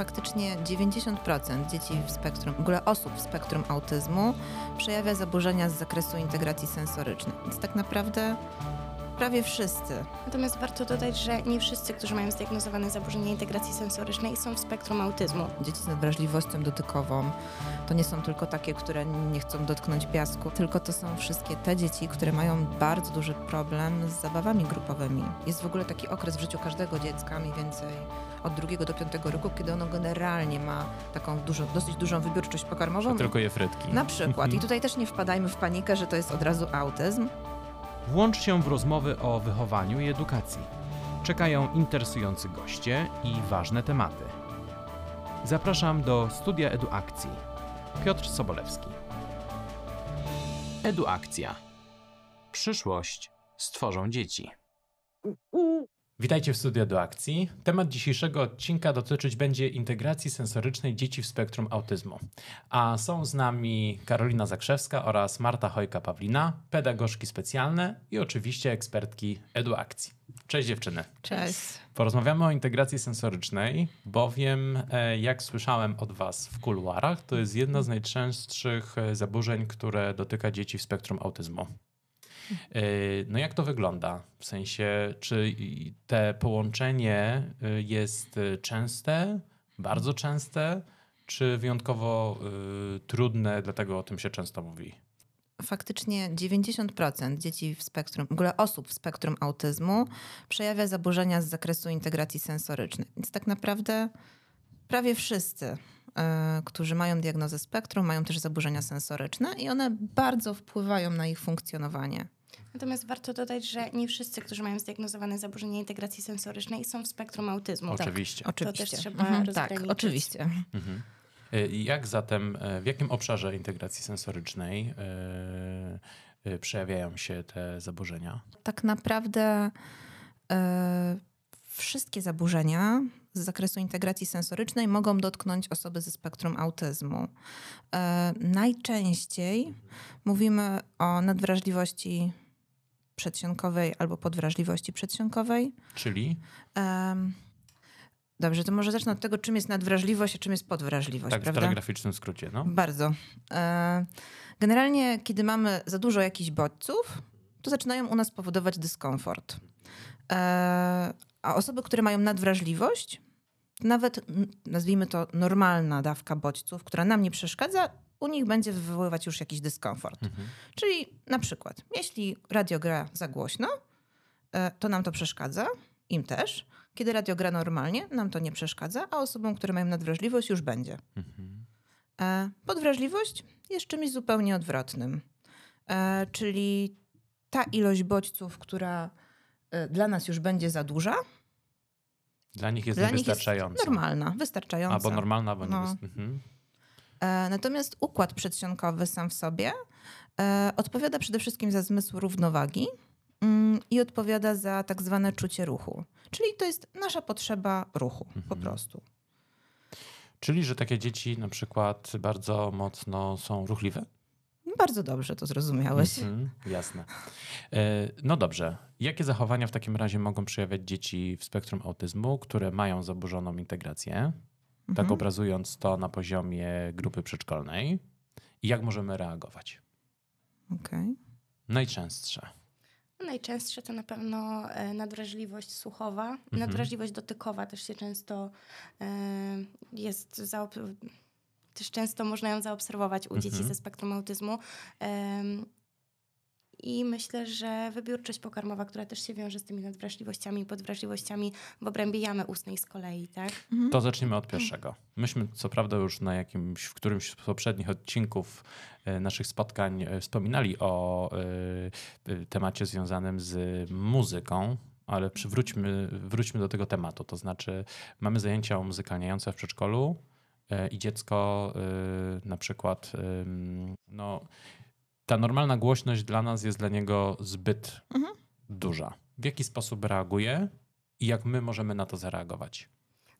faktycznie 90% dzieci w spektrum, w ogóle osób w spektrum autyzmu przejawia zaburzenia z zakresu integracji sensorycznej. Więc tak naprawdę prawie wszyscy. Natomiast warto dodać, że nie wszyscy, którzy mają zdiagnozowane zaburzenia integracji sensorycznej są w spektrum autyzmu. Dzieci z nadwrażliwością dotykową to nie są tylko takie, które nie chcą dotknąć piasku, tylko to są wszystkie te dzieci, które mają bardzo duży problem z zabawami grupowymi. Jest w ogóle taki okres w życiu każdego dziecka, mniej więcej od drugiego do piątego roku, kiedy ono generalnie ma taką dużą, dosyć dużą wybiórczość pokarmową. Że tylko je frytki. Na przykład. I tutaj też nie wpadajmy w panikę, że to jest od razu autyzm. Włącz się w rozmowy o wychowaniu i edukacji. Czekają interesujący goście i ważne tematy. Zapraszam do studia Eduakcji. Piotr Sobolewski. Eduakcja. Przyszłość stworzą dzieci. Witajcie w studiu do akcji. Temat dzisiejszego odcinka dotyczyć będzie integracji sensorycznej dzieci w spektrum autyzmu. A są z nami Karolina Zakrzewska oraz Marta Hojka-Pawlina, pedagogzki specjalne i oczywiście ekspertki eduakcji. Cześć dziewczyny. Cześć. Porozmawiamy o integracji sensorycznej, bowiem e, jak słyszałem od Was w kuluarach, to jest jedno z najczęstszych e, zaburzeń, które dotyka dzieci w spektrum autyzmu. E, no jak to wygląda? W sensie, czy te połączenie jest częste, bardzo częste, czy wyjątkowo trudne, dlatego o tym się często mówi? faktycznie 90% dzieci w spektrum, w ogóle osób w spektrum autyzmu przejawia zaburzenia z zakresu integracji sensorycznej. Więc tak naprawdę prawie wszyscy, e, którzy mają diagnozę spektrum, mają też zaburzenia sensoryczne i one bardzo wpływają na ich funkcjonowanie. Natomiast warto dodać, że nie wszyscy, którzy mają zdiagnozowane zaburzenie integracji sensorycznej są w spektrum autyzmu. Oczywiście. Tak, oczywiście. To też trzeba mhm, Tak, oczywiście. Mhm. E, jak zatem, e, w jakim obszarze integracji sensorycznej e, przejawiają się te zaburzenia? Tak naprawdę wszystkie zaburzenia z zakresu integracji sensorycznej mogą dotknąć osoby ze spektrum autyzmu. najczęściej mówimy o nadwrażliwości przedsionkowej albo podwrażliwości przedsionkowej. Czyli? Dobrze, to może zacznę od tego, czym jest nadwrażliwość, a czym jest podwrażliwość. Tak, prawda? w telegraficznym skrócie. No. Bardzo. E, generalnie, kiedy mamy za dużo jakichś bodźców, to zaczynają u nas powodować dyskomfort. E, a osoby, które mają nadwrażliwość, nawet nazwijmy to normalna dawka bodźców, która nam nie przeszkadza, u nich będzie wywoływać już jakiś dyskomfort. Mhm. Czyli na przykład, jeśli radio gra za głośno, e, to nam to przeszkadza, im też. Kiedy radio gra normalnie, nam to nie przeszkadza, a osobom, które mają nadwrażliwość, już będzie. Mhm. E, podwrażliwość jest czymś zupełnie odwrotnym. E, czyli ta ilość bodźców, która dla nas już będzie za duża, dla nich jest dla. Nich jest normalna, wystarczająca. Albo normalna, bo no. nie mhm. Natomiast układ przedsionkowy sam w sobie odpowiada przede wszystkim za zmysł równowagi mm, i odpowiada za tak zwane czucie ruchu. Czyli to jest nasza potrzeba ruchu mhm. po prostu. Czyli, że takie dzieci na przykład bardzo mocno są ruchliwe? Bardzo dobrze to zrozumiałeś. Mhm, jasne. E, no dobrze. Jakie zachowania w takim razie mogą przejawiać dzieci w spektrum autyzmu, które mają zaburzoną integrację? Tak mhm. Tak obrazując to na poziomie grupy przedszkolnej. I jak możemy reagować? Okay. Najczęstsze. Najczęstsze to na pewno e, nadwrażliwość słuchowa. Mhm. Nadwrażliwość dotykowa też się często e, jest też często można ją zaobserwować u mhm. dzieci ze spektrum autyzmu. I myślę, że wybiórczość pokarmowa, która też się wiąże z tymi nadwrażliwościami i podwrażliwościami w obrębie jamy ustnej z kolei, tak? Mhm. To zacznijmy od pierwszego. Myśmy co prawda już na jakimś, w którymś z poprzednich odcinków e, naszych spotkań e, wspominali o y, temacie związanym z muzyką, ale przywróćmy, wróćmy do tego tematu. To znaczy mamy zajęcia muzykalniające w przedszkolu i dziecko na przykład no ta normalna głośność dla nas jest dla niego zbyt mhm. duża. W jaki sposób reaguje i jak my możemy na to zareagować?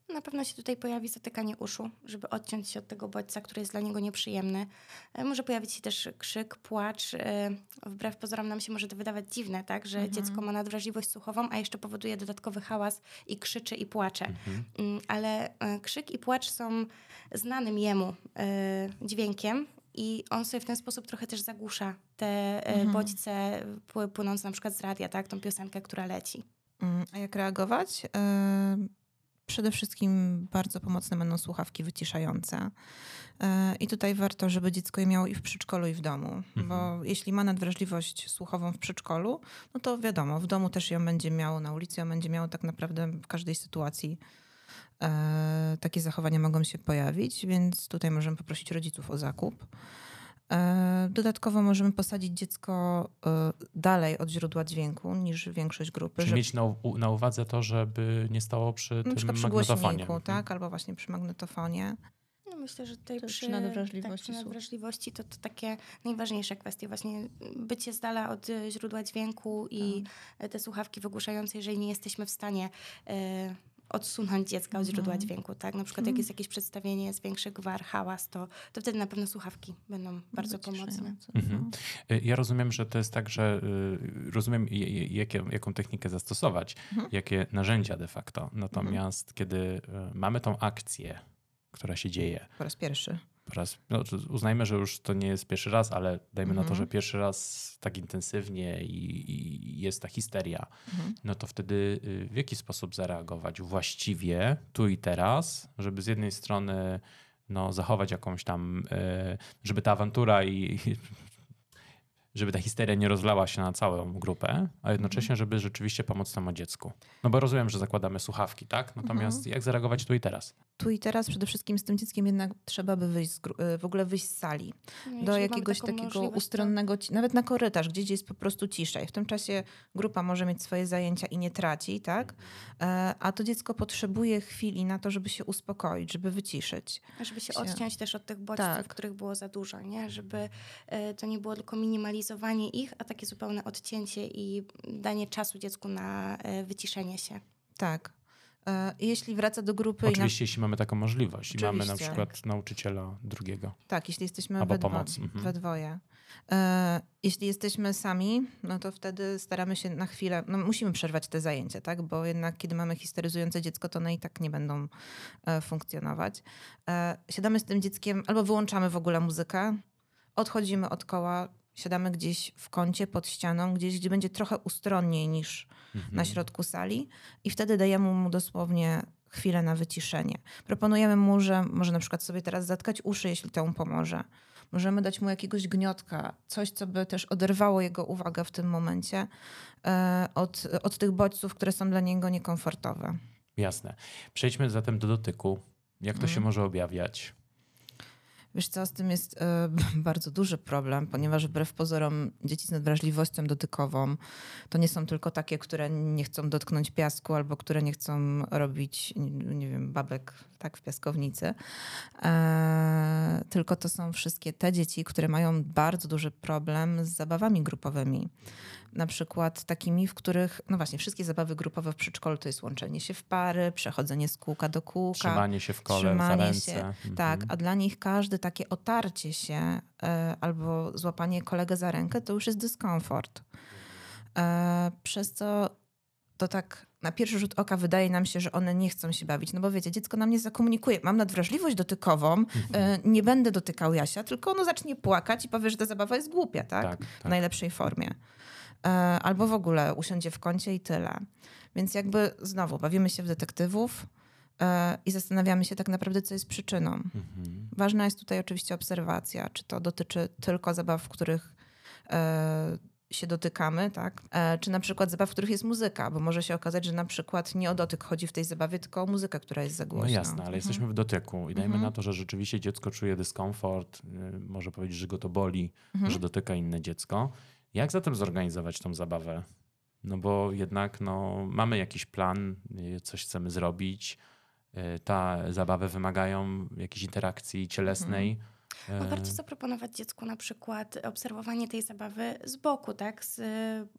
Na pewno się tutaj pojawi zatykanie uszu, żeby odciąć się od tego bodźca, który jest dla niego nieprzyjemny. E, Może pojawić się też krzyk, płacz. E, Wbrew pozorom nam się może to wydawać dziwne, tak? że Mhm. dziecko ma nadwrażliwość słuchową, a jeszcze powoduje dodatkowy hałas i krzyczy i płacze. Mhm. Mm, Ale e, krzyk i płacz są znanym jemu dźwiękiem i on sobie w ten sposób trochę też zagłusza te e, Mhm. bodźce pły- płynące na przykład z radia, tak? tą piosenkę, która leci. Mm, A jak reagować? E, Przede wszystkim bardzo pomocne będą słuchawki wyciszające. E, I tutaj warto, żeby dziecko je miało i w przedszkolu, i w domu. Bo jeśli ma nadwrażliwość słuchową w przedszkolu, no to wiadomo, w domu też ją będzie miało, na ulicy ją będzie miało tak naprawdę w każdej sytuacji. E, takie zachowania mogą się pojawić, więc tutaj możemy poprosić rodziców o zakup. E, Dodatkowo możemy posadzić dziecko e, dalej od źródła dźwięku niż większość grupy. Czyli żeby- mieć na, u- na uwadze to, żeby nie stało przy na tym przykład przy magnetofonie. głośniku, Mhm. tak? Albo właśnie przy magnetofonie. No myślę, że tutaj To przy, przy nadwrażliwości tak, przy nadwrażliwości to, to takie najważniejsze kwestie. Właśnie bycie z dala od źródła dźwięku i Tak. te słuchawki wygłuszające, jeżeli nie jesteśmy w stanie odsunąć dziecka od źródła Mhm. dźwięku. Tak? Na przykład jak jest jakieś przedstawienie, jest większy gwar, hałas, to, to wtedy na pewno słuchawki będą bardzo pomocne. Mhm. Y, Ja rozumiem, że to jest tak, że y, rozumiem, jaką technikę zastosować, Mhm. jakie narzędzia de facto. Natomiast kiedy y, mamy tą akcję, która się dzieje, Po raz pierwszy. Po raz, no, uznajmy, że już to nie jest pierwszy raz, ale dajmy na to, Mhm. że pierwszy raz tak intensywnie i, i jest ta histeria, Mhm. no to wtedy y, w jaki sposób zareagować właściwie tu i teraz, żeby z jednej strony no, zachować jakąś tam, y, żeby ta awantura i żeby ta histeria nie rozlała się na całą grupę, a jednocześnie, żeby rzeczywiście pomóc temu dziecku. No bo rozumiem, że zakładamy słuchawki, tak? Natomiast jak zareagować tu i teraz? Tu i teraz przede wszystkim z tym dzieckiem jednak trzeba by wyjść z, y, w ogóle wyjść z sali. No, do jakiegoś takiego to- ustronnego, nawet na korytarz, gdzie jest po prostu ciszej. W tym czasie grupa może mieć swoje zajęcia i nie traci, tak? E, A to dziecko potrzebuje chwili na to, żeby się uspokoić, żeby wyciszyć. Żeby się odciąć też od tych bodźców, Tak. których było za dużo, nie? Żeby e, to nie było tylko minimalizowanie ich, a takie zupełne odcięcie i danie czasu dziecku na e, wyciszenie się. Tak. E, Jeśli wraca do grupy i na, Oczywiście, jeśli mamy taką możliwość i mamy na Oczywiście. przykład nauczyciela drugiego. Tak, jeśli jesteśmy we, dwo, mhm. we dwoje. E, jeśli jesteśmy sami, no to wtedy staramy się na chwilę, no musimy przerwać te zajęcia, tak? Bo jednak kiedy mamy histeryzujące dziecko, to one i tak nie będą e, funkcjonować. Siadamy z tym dzieckiem, albo wyłączamy w ogóle muzykę, odchodzimy od koła, siadamy gdzieś w kącie pod ścianą, gdzieś, gdzie będzie trochę ustronniej niż Mhm. na środku sali i wtedy dajemy mu dosłownie chwilę na wyciszenie. Proponujemy mu, że może na przykład sobie teraz zatkać uszy, jeśli to mu pomoże. Możemy dać mu jakiegoś gniotka, coś, co by też oderwało jego uwagę w tym momencie e, od, od tych bodźców, które są dla niego niekomfortowe. Jasne. Przejdźmy zatem do dotyku. Jak to się Mhm. może objawiać? Wiesz co, z tym jest e, bardzo duży problem, ponieważ wbrew pozorom dzieci z nadwrażliwością dotykową to nie są tylko takie, które nie chcą dotknąć piasku albo które nie chcą robić, nie wiem, babek tak w piaskownicy. E, tylko to są wszystkie te dzieci, które mają bardzo duży problem z zabawami grupowymi. Na przykład takimi, w których, no właśnie, wszystkie zabawy grupowe w przedszkolu to jest łączenie się w pary, przechodzenie z kółka do kółka. Trzymanie się w kole, trzymanie się, Mhm. Tak, a dla nich każde takie otarcie się e, albo złapanie kolegę za rękę to już jest dyskomfort. E, przez co to tak na pierwszy rzut oka wydaje nam się, że one nie chcą się bawić. No bo wiecie, dziecko nam nie zakomunikuje. Mam nadwrażliwość dotykową, Mhm. e, nie będę dotykał Jasia, tylko ono zacznie płakać i powie, że ta zabawa jest głupia, tak? Tak, w tak. najlepszej formie. E, Albo w ogóle usiądzie w kącie i tyle. Więc jakby znowu bawimy się w detektywów e, i zastanawiamy się tak naprawdę, co jest przyczyną. Mhm. Ważna jest tutaj oczywiście obserwacja, czy to dotyczy tylko zabaw, w których e, się dotykamy, tak? Czy na przykład zabaw, w których jest muzyka, bo może się okazać, że na przykład nie o dotyk chodzi w tej zabawie, tylko o muzykę, która jest za No głośna. jasne, ale Mhm. jesteśmy w dotyku i dajmy Mhm. na to, że rzeczywiście dziecko czuje dyskomfort, y, może powiedzieć, że go to boli, Mhm. że dotyka inne dziecko. Jak zatem zorganizować tą zabawę? No bo jednak no, mamy jakiś plan, y, coś chcemy zrobić. y, Ta zabawy wymagają jakiejś interakcji cielesnej. No, warto zaproponować dziecku na przykład obserwowanie tej zabawy z boku, tak, z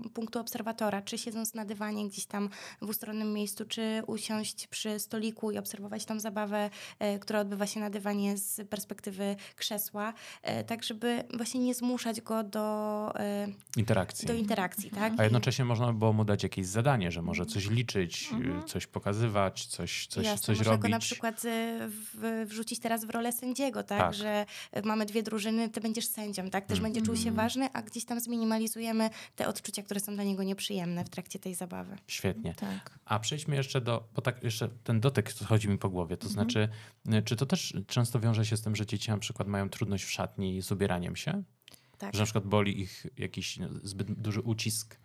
y, punktu obserwatora, czy siedząc na dywanie gdzieś tam w ustronnym miejscu, czy usiąść przy stoliku i obserwować tą zabawę, e, która odbywa się na dywanie z perspektywy krzesła, e, tak żeby właśnie nie zmuszać go do, interakcji. do interakcji. Tak? A jednocześnie można by było mu dać jakieś zadanie, że może coś liczyć, Mhm. coś pokazywać, coś, coś, Jasne, coś można robić. go na przykład y, w, wrzucić teraz w rolę sędziego, tak? Tak. Że y, mamy dwie drużyny, ty będziesz sędzią, tak? Też Mm. będzie czuł się ważny, a gdzieś tam zminimalizujemy te odczucia, które są dla niego nieprzyjemne w trakcie tej zabawy. Świetnie. Tak. A przejdźmy jeszcze do, bo tak jeszcze ten dotyk chodzi mi po głowie, to Mhm. znaczy, y, czy to też często wiąże się z tym, że dzieci na przykład mają trudność w szatni z ubieraniem się? Tak. Że na przykład boli ich jakiś no, zbyt duży ucisk?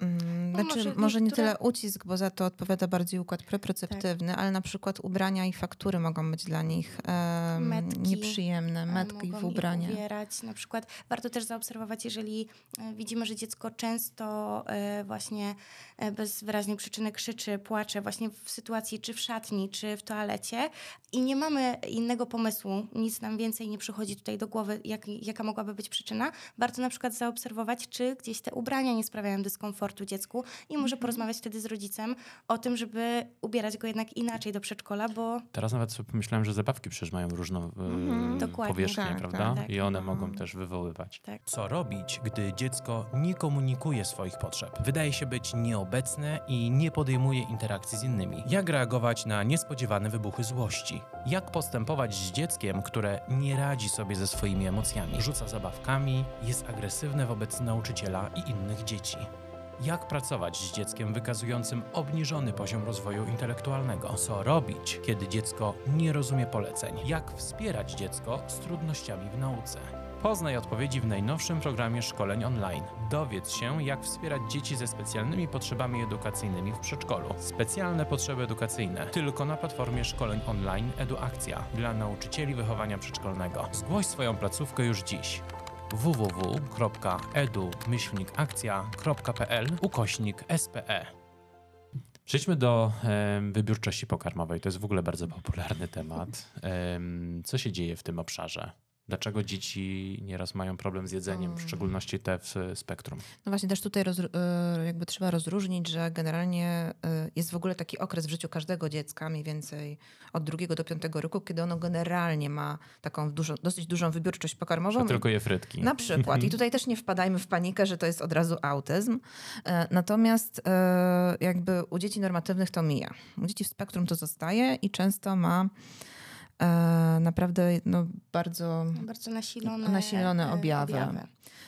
Mm, No Znaczy, może może, nie niektóre- tyle ucisk, bo za to odpowiada bardziej układ preproceptywny, ale na przykład ubrania i faktury mogą być dla nich em, Metki, nieprzyjemne, E, metki w ubrania. Ubierać. Na przykład warto też zaobserwować, jeżeli e, widzimy, że dziecko często e, właśnie e, bez wyraźnej przyczyny krzyczy, płacze właśnie w sytuacji czy w szatni, czy w toalecie i nie mamy innego pomysłu, nic nam więcej nie przychodzi tutaj do głowy, jak, jaka mogłaby być przyczyna, warto na przykład zaobserwować, czy gdzieś te ubrania nie sprawiają dyskomfortu dziecku i może porozmawiać wtedy z rodzicem o tym, żeby ubierać go jednak inaczej do przedszkola, bo Teraz nawet sobie pomyślałem, że zabawki przecież mają różną y, Mhm. Powierzchnię, Tak, prawda? tak. I one No. mogą też wywoływać. tak. Co robić, gdy dziecko nie komunikuje swoich potrzeb? Wydaje się być nieobecne i nie podejmuje interakcji z innymi. Jak reagować na niespodziewane wybuchy złości? Jak postępować z dzieckiem, które nie radzi sobie ze swoimi emocjami? Rzuca zabawkami, jest agresywne wobec nauczyciela i innych dzieci. Jak pracować z dzieckiem wykazującym obniżony poziom rozwoju intelektualnego? Co robić, kiedy dziecko nie rozumie poleceń? Jak wspierać dziecko z trudnościami w nauce? Poznaj odpowiedzi w najnowszym programie szkoleń online. Dowiedz się, jak wspierać dzieci ze specjalnymi potrzebami edukacyjnymi w przedszkolu. Specjalne potrzeby edukacyjne tylko na platformie szkoleń online EduAkcja dla nauczycieli wychowania przedszkolnego. Zgłoś swoją placówkę już dziś www.edu-akcja.pl ukośnik. SPE. Przejdźmy do em, wybiórczości pokarmowej. To jest w ogóle bardzo popularny temat. Em, co się dzieje w tym obszarze? Dlaczego dzieci nieraz mają problem z jedzeniem, w Mm. szczególności te w spektrum? No właśnie też tutaj y, jakby trzeba rozróżnić, że generalnie y, jest w ogóle taki okres w życiu każdego dziecka, mniej więcej od drugiego do piątego roku, kiedy ono generalnie ma taką dużo, dosyć dużą wybiórczość pokarmową. Że tylko je frytki. Na przykład. I tutaj też nie wpadajmy w panikę, że to jest od razu autyzm. E, Natomiast e, jakby u dzieci normatywnych to mija. U dzieci w spektrum to zostaje i często ma e, naprawdę no, bardzo Bardzo nasilone, Nasilone e, objawy.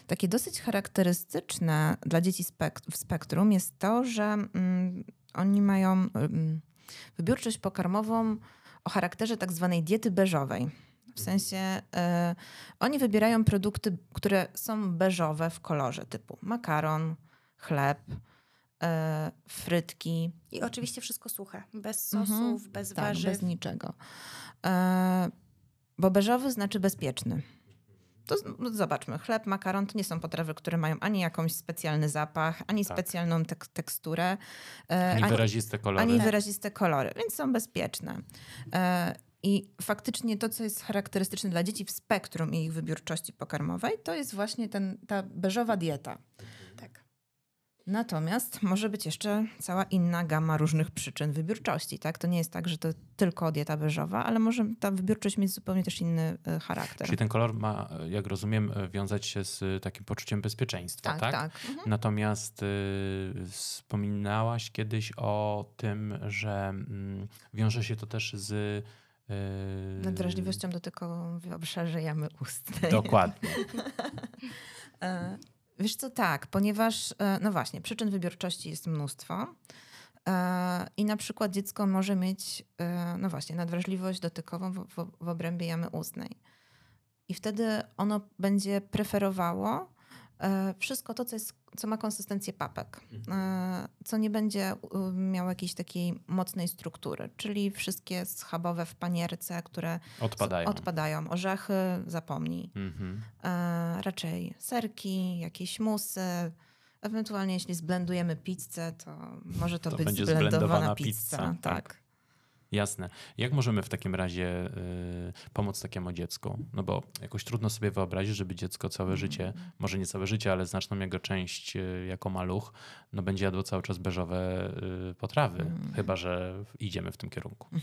takie dosyć charakterystyczne dla dzieci spek- w spektrum jest to, że mm, oni mają mm, wybiórczość pokarmową o charakterze tak zwanej diety beżowej. W sensie e, oni wybierają produkty, które są beżowe w kolorze, typu makaron, chleb, e, frytki, I oczywiście wszystko suche, bez Mhm. sosów, bez tak, warzyw. bez niczego. E, bo beżowy znaczy bezpieczny. To no zobaczmy, chleb, makaron to nie są potrawy, które mają ani jakąś specjalny zapach, ani Tak. specjalną tek- teksturę, e, Ani ani, wyraziste kolory. ani Tak. wyraziste kolory, więc są bezpieczne. E, I faktycznie to, co jest charakterystyczne dla dzieci w spektrum ich wybiórczości pokarmowej, to jest właśnie ten, ta beżowa dieta. Natomiast może być jeszcze cała inna gama różnych przyczyn wybiórczości. Tak? To nie jest tak, że to tylko dieta beżowa, ale może ta wybiórczość mieć zupełnie też inny e, charakter. Czyli ten kolor ma, jak rozumiem, wiązać się z takim poczuciem bezpieczeństwa, tak? tak, tak. Mhm. Natomiast y, wspominałaś kiedyś o tym, że mm, wiąże się to też z. Y, Nad wrażliwością dotykową w obszarze jamy ustnej. Dokładnie. Wiesz co, tak, ponieważ, e, no właśnie, przyczyn wybiórczości jest mnóstwo. E, I na przykład dziecko może mieć, e, no właśnie, nadwrażliwość dotykową w, w, w obrębie jamy ustnej. I wtedy ono będzie preferowało wszystko to, co, jest, co ma konsystencję papek, e, co nie będzie miało jakiejś takiej mocnej struktury, czyli wszystkie schabowe w panierce, które Odpadają. odpadają. Orzechy, zapomnij. Mhm. E, raczej serki, jakieś musy. Ewentualnie jeśli zblendujemy pizzę, to może to, To być zblendowana zblendowana pizza. pizza, tak. Tak. Jasne. Jak możemy w takim razie y, pomóc takiemu dziecku? No bo jakoś trudno sobie wyobrazić, żeby dziecko całe życie, może nie całe życie, ale znaczną jego część y, jako maluch, no będzie jadło cały czas beżowe y, potrawy, chyba że idziemy w tym kierunku.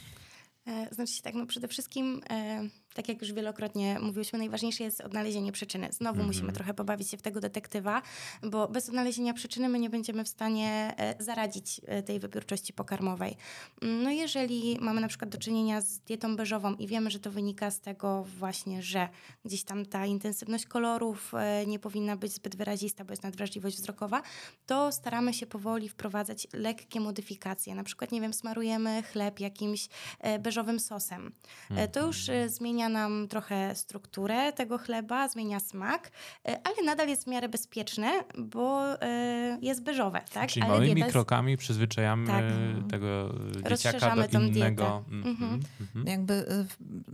E, Znaczy tak, no przede wszystkim, e, tak jak już wielokrotnie mówiłyśmy, najważniejsze jest odnalezienie przyczyny. Znowu Mhm. musimy trochę pobawić się w tego detektywa, bo bez odnalezienia przyczyny my nie będziemy w stanie e, zaradzić e, tej wybiórczości pokarmowej. Mm, No jeżeli mamy na przykład do czynienia z dietą beżową i wiemy, że to wynika z tego właśnie, że gdzieś tam ta intensywność kolorów e, nie powinna być zbyt wyrazista, bo jest nadwrażliwość wzrokowa, to staramy się powoli wprowadzać lekkie modyfikacje. Na przykład, nie wiem, smarujemy chleb jakimś beżowym sosem. To już e, zmienia nam trochę strukturę tego chleba, zmienia smak, e, ale nadal jest w miarę bezpieczne, bo e, jest beżowe, tak? Czyli ale małymi dieta krokami przyzwyczajamy Tak. tego dzieciaka Rozszerzamy do innego. Mhm, Mhm. mhm. Jakby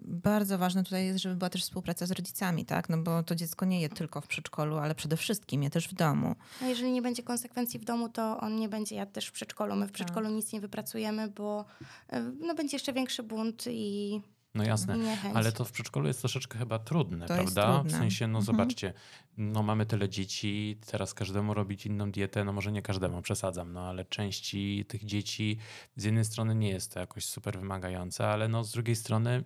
bardzo ważne tutaj jest, żeby była też współpraca z rodzicami, tak? No bo to dziecko nie je tylko w przedszkolu, ale przede wszystkim je też w domu. No jeżeli nie będzie konsekwencji w domu, to on nie będzie jadł też w przedszkolu. My w przedszkolu nic nie wypracujemy, bo e, no, będzie jeszcze większy bunt i, No jasne. niechęć. Ale to w przedszkolu jest troszeczkę chyba trudne, To prawda? W sensie, no Mhm. zobaczcie, no mamy tyle dzieci, teraz każdemu robić inną dietę, no może nie każdemu, przesadzam, no ale części tych dzieci z jednej strony nie jest to jakoś super wymagające, ale no z drugiej strony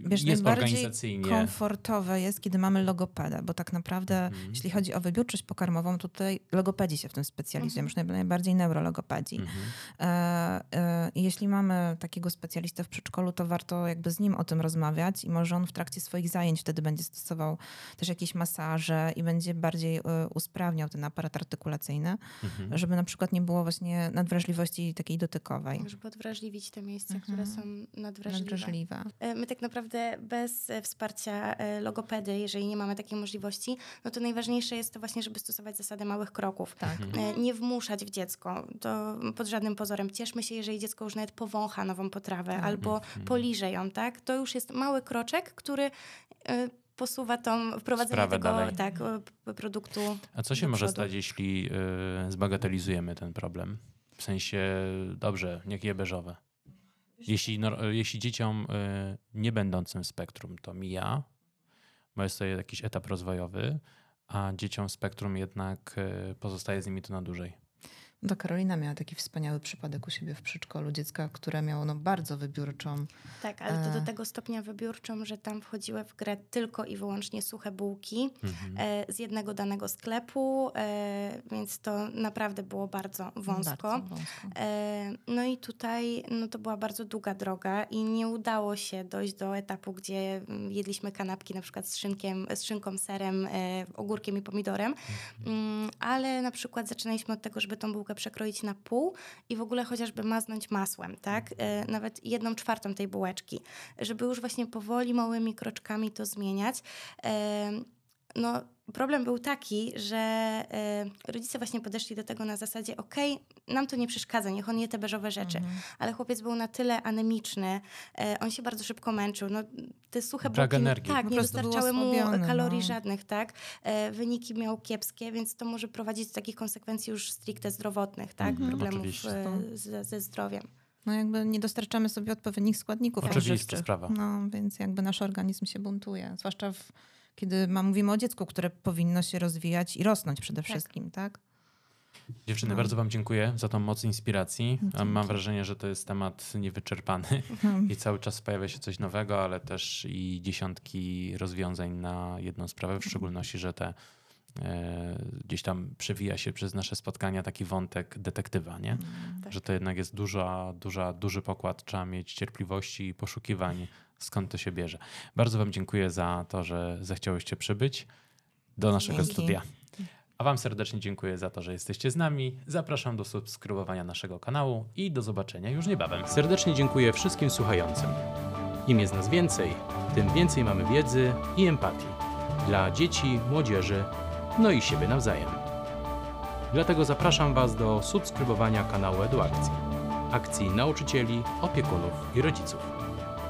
Wiesz, jest najbardziej organizacyjnie. komfortowe jest, kiedy mamy logopeda, bo tak naprawdę, Mhm. jeśli chodzi o wybiórczość pokarmową, tutaj logopedzi się w tym specjalizują, już naj- najbardziej neurologopedzi. Mhm. I jeśli mamy takiego specjalistę w przedszkolu, to warto jakby z nim o tym rozmawiać i może on w trakcie swoich zajęć wtedy będzie stosował też jakieś masaże i będzie bardziej e, usprawniał ten aparat artykulacyjny, Mhm. żeby na przykład nie było właśnie nadwrażliwości takiej dotykowej. Żeby odwrażliwić te miejsca, Mhm. które są nadwrażliwe. Nadwrażliwa. E, My tak naprawdę bez e, wsparcia logopedy, jeżeli nie mamy takiej możliwości, no to najważniejsze jest to właśnie, żeby stosować zasady małych kroków. Tak. E, Nie wmuszać w dziecko. To pod żadnym pozorem. Cieszmy się, jeżeli dziecko już nawet powącha nową potrawę Tak. albo Mhm. poliże ją, tak? To już jest mały kroczek, który e, posuwa tą, wprowadzenie Sprawę tego dalej. tak, p- produktu. A co się może przodu. stać, jeśli y, zbagatelizujemy ten problem? W sensie, dobrze, niech je beżowe. Jeśli, no, jeśli dzieciom y, nie będącym w spektrum to mija, bo jest to jakiś etap rozwojowy, a dzieciom w spektrum jednak y, pozostaje z nimi to na dłużej. To Karolina miała taki wspaniały przypadek u siebie w przedszkolu. Dziecka, które miało no, bardzo wybiórczą. Tak, ale to E. do tego stopnia wybiórczą, że tam wchodziły w grę tylko i wyłącznie suche bułki. Mhm. e, z jednego danego sklepu, e, więc to naprawdę było bardzo wąsko. Bardzo wąsko. E, no i tutaj no to była bardzo długa droga i nie udało się dojść do etapu, gdzie mm, jedliśmy kanapki na przykład z, szynkiem, z szynką, serem, e, ogórkiem i pomidorem, Mm, ale na przykład zaczynaliśmy od tego, żeby tą bułkę przekroić na pół i w ogóle chociażby maznąć masłem, tak? E, nawet jedną czwartą tej bułeczki, żeby już właśnie powoli, małymi kroczkami to zmieniać. No, problem był taki, że e, rodzice właśnie podeszli do tego na zasadzie, okej, nam to nie przeszkadza, niech on je te beżowe rzeczy. Mhm. Ale chłopiec był na tyle anemiczny, e, on się bardzo szybko męczył. No, te suche Brak bułki, energii. tak, Po nie dostarczały mu kalorii no. żadnych, tak? E, wyniki miał kiepskie, więc to może prowadzić do takich konsekwencji już stricte zdrowotnych, tak? Mhm. Problemów Oczywiście. e, ze, ze zdrowiem. No jakby nie dostarczamy sobie odpowiednich składników Oczywista odżywczych. sprawa. No więc jakby nasz organizm się buntuje. Zwłaszcza w, kiedy ma, mówimy o dziecku, które powinno się rozwijać i rosnąć przede wszystkim, tak? Dziewczyny, No. bardzo Wam dziękuję za tą moc inspiracji. A Mam Dzięki. wrażenie, że to jest temat niewyczerpany i cały czas pojawia się coś nowego, ale też i dziesiątki rozwiązań na jedną sprawę, w szczególności, że te e, gdzieś tam przewija się przez nasze spotkania taki wątek detektywa, nie? Tak. Że to jednak jest duża, duża, duży pokład, trzeba mieć cierpliwości i poszukiwań, skąd to się bierze. Bardzo Wam dziękuję za to, że zechciałyście przybyć do naszego Dzięki. studia. A Wam serdecznie dziękuję za to, że jesteście z nami. Zapraszam do subskrybowania naszego kanału i do zobaczenia już niebawem. Serdecznie dziękuję wszystkim słuchającym. Im jest nas więcej, tym więcej mamy wiedzy i empatii dla dzieci, młodzieży, no i siebie nawzajem. Dlatego zapraszam Was do subskrybowania kanału Eduakcji, akcji nauczycieli, opiekunów i rodziców.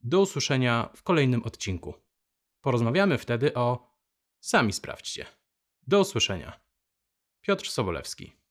Do usłyszenia w kolejnym odcinku. Porozmawiamy wtedy o Sami sprawdźcie. Do usłyszenia. Piotr Sobolewski.